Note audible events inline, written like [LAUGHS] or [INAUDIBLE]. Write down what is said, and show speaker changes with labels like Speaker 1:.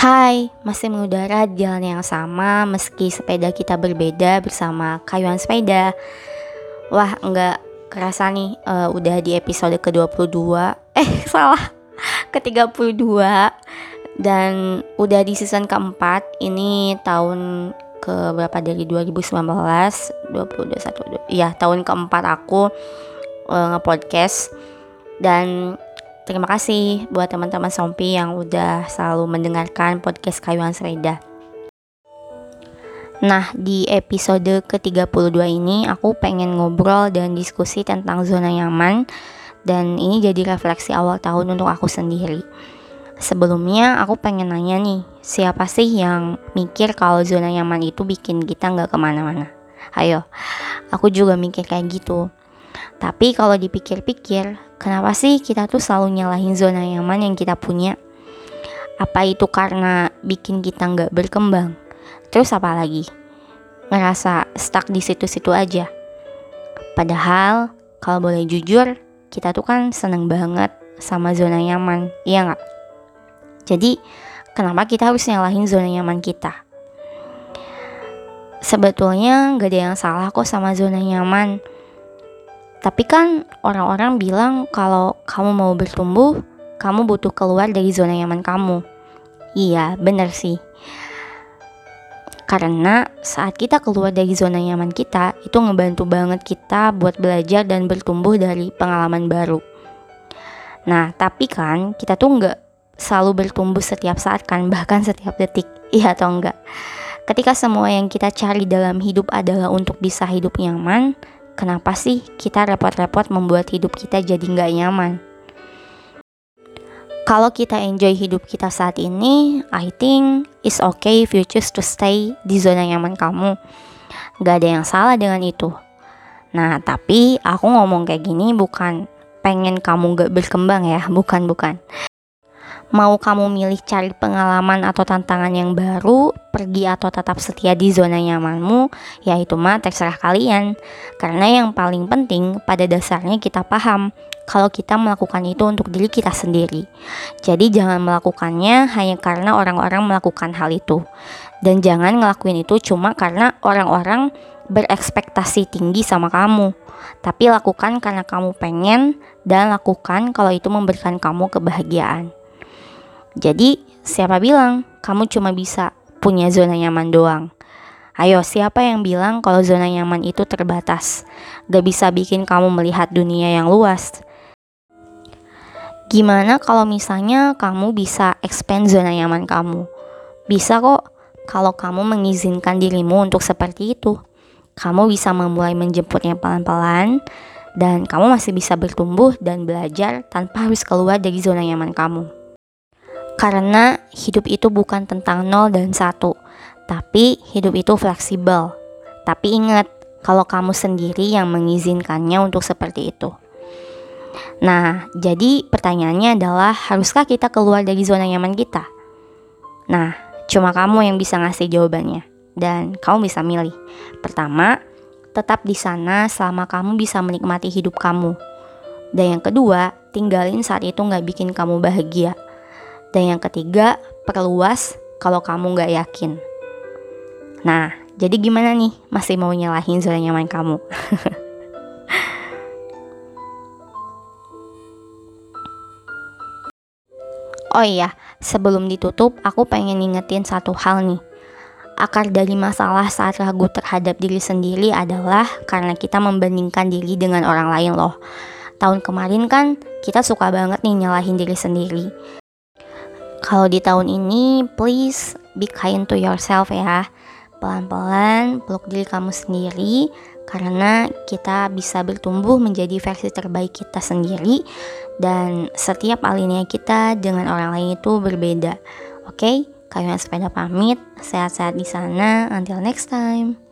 Speaker 1: Hai, masih mengudara jalan yang sama meski sepeda kita berbeda bersama kayuan sepeda. Wah, enggak kerasa nih uh, udah di episode ke-22. Eh, [LAUGHS] salah. Ke-32 dan udah di season keempat. Ini tahun ke berapa dari 2019, 2021. Iya, tahun keempat aku uh, nge-podcast dan Terima kasih buat teman-teman Sompi yang udah selalu mendengarkan podcast Kayuan Sereda. Nah, di episode ke-32 ini aku pengen ngobrol dan diskusi tentang zona nyaman dan ini jadi refleksi awal tahun untuk aku sendiri. Sebelumnya aku pengen nanya nih, siapa sih yang mikir kalau zona nyaman itu bikin kita nggak ke mana-mana? Ayo, aku juga mikir kayak gitu. Tapi kalau dipikir-pikir, Kenapa sih kita tuh selalu nyalahin zona nyaman yang kita punya? Apa itu karena bikin kita nggak berkembang? Terus apa lagi? Ngerasa stuck di situ-situ aja. Padahal kalau boleh jujur, kita tuh kan seneng banget sama zona nyaman, iya nggak? Jadi kenapa kita harus nyalahin zona nyaman kita? Sebetulnya nggak ada yang salah kok sama zona nyaman tapi kan orang-orang bilang kalau kamu mau bertumbuh, kamu butuh keluar dari zona nyaman kamu. Iya, bener sih. Karena saat kita keluar dari zona nyaman kita, itu ngebantu banget kita buat belajar dan bertumbuh dari pengalaman baru. Nah, tapi kan kita tuh nggak selalu bertumbuh setiap saat kan, [LAUGHS] bahkan setiap detik. Iya atau enggak? Ketika semua yang kita cari dalam hidup adalah untuk bisa hidup nyaman, Kenapa sih kita repot-repot membuat hidup kita jadi nggak nyaman? Kalau kita enjoy hidup kita saat ini, I think it's okay if you choose to stay di zona nyaman kamu. Gak ada yang salah dengan itu. Nah, tapi aku ngomong kayak gini bukan pengen kamu gak berkembang ya, bukan-bukan. Mau kamu milih cari pengalaman atau tantangan yang baru, pergi atau tetap setia di zona nyamanmu, ya itu mah terserah kalian. Karena yang paling penting pada dasarnya kita paham kalau kita melakukan itu untuk diri kita sendiri. Jadi jangan melakukannya hanya karena orang-orang melakukan hal itu. Dan jangan ngelakuin itu cuma karena orang-orang berekspektasi tinggi sama kamu. Tapi lakukan karena kamu pengen dan lakukan kalau itu memberikan kamu kebahagiaan. Jadi, siapa bilang kamu cuma bisa punya zona nyaman doang? Ayo, siapa yang bilang kalau zona nyaman itu terbatas? Gak bisa bikin kamu melihat dunia yang luas. Gimana kalau misalnya kamu bisa expand zona nyaman kamu? Bisa kok kalau kamu mengizinkan dirimu untuk seperti itu. Kamu bisa memulai menjemputnya pelan-pelan dan kamu masih bisa bertumbuh dan belajar tanpa harus keluar dari zona nyaman kamu. Karena hidup itu bukan tentang nol dan satu, tapi hidup itu fleksibel. Tapi ingat, kalau kamu sendiri yang mengizinkannya untuk seperti itu. Nah, jadi pertanyaannya adalah haruskah kita keluar dari zona nyaman kita? Nah, cuma kamu yang bisa ngasih jawabannya dan kamu bisa milih. Pertama, tetap di sana selama kamu bisa menikmati hidup kamu. Dan yang kedua, tinggalin saat itu nggak bikin kamu bahagia. Dan yang ketiga, perluas kalau kamu nggak yakin. Nah, jadi gimana nih? Masih mau nyalahin zona nyaman kamu? [LAUGHS] oh iya, sebelum ditutup, aku pengen ngingetin satu hal nih. Akar dari masalah saat ragu terhadap diri sendiri adalah karena kita membandingkan diri dengan orang lain loh. Tahun kemarin kan kita suka banget nih nyalahin diri sendiri kalau di tahun ini, please be kind to yourself ya. Pelan-pelan peluk diri kamu sendiri karena kita bisa bertumbuh menjadi versi terbaik kita sendiri dan setiap alinea kita dengan orang lain itu berbeda. Oke, okay? kalian sepeda pamit, sehat-sehat di sana. Until next time.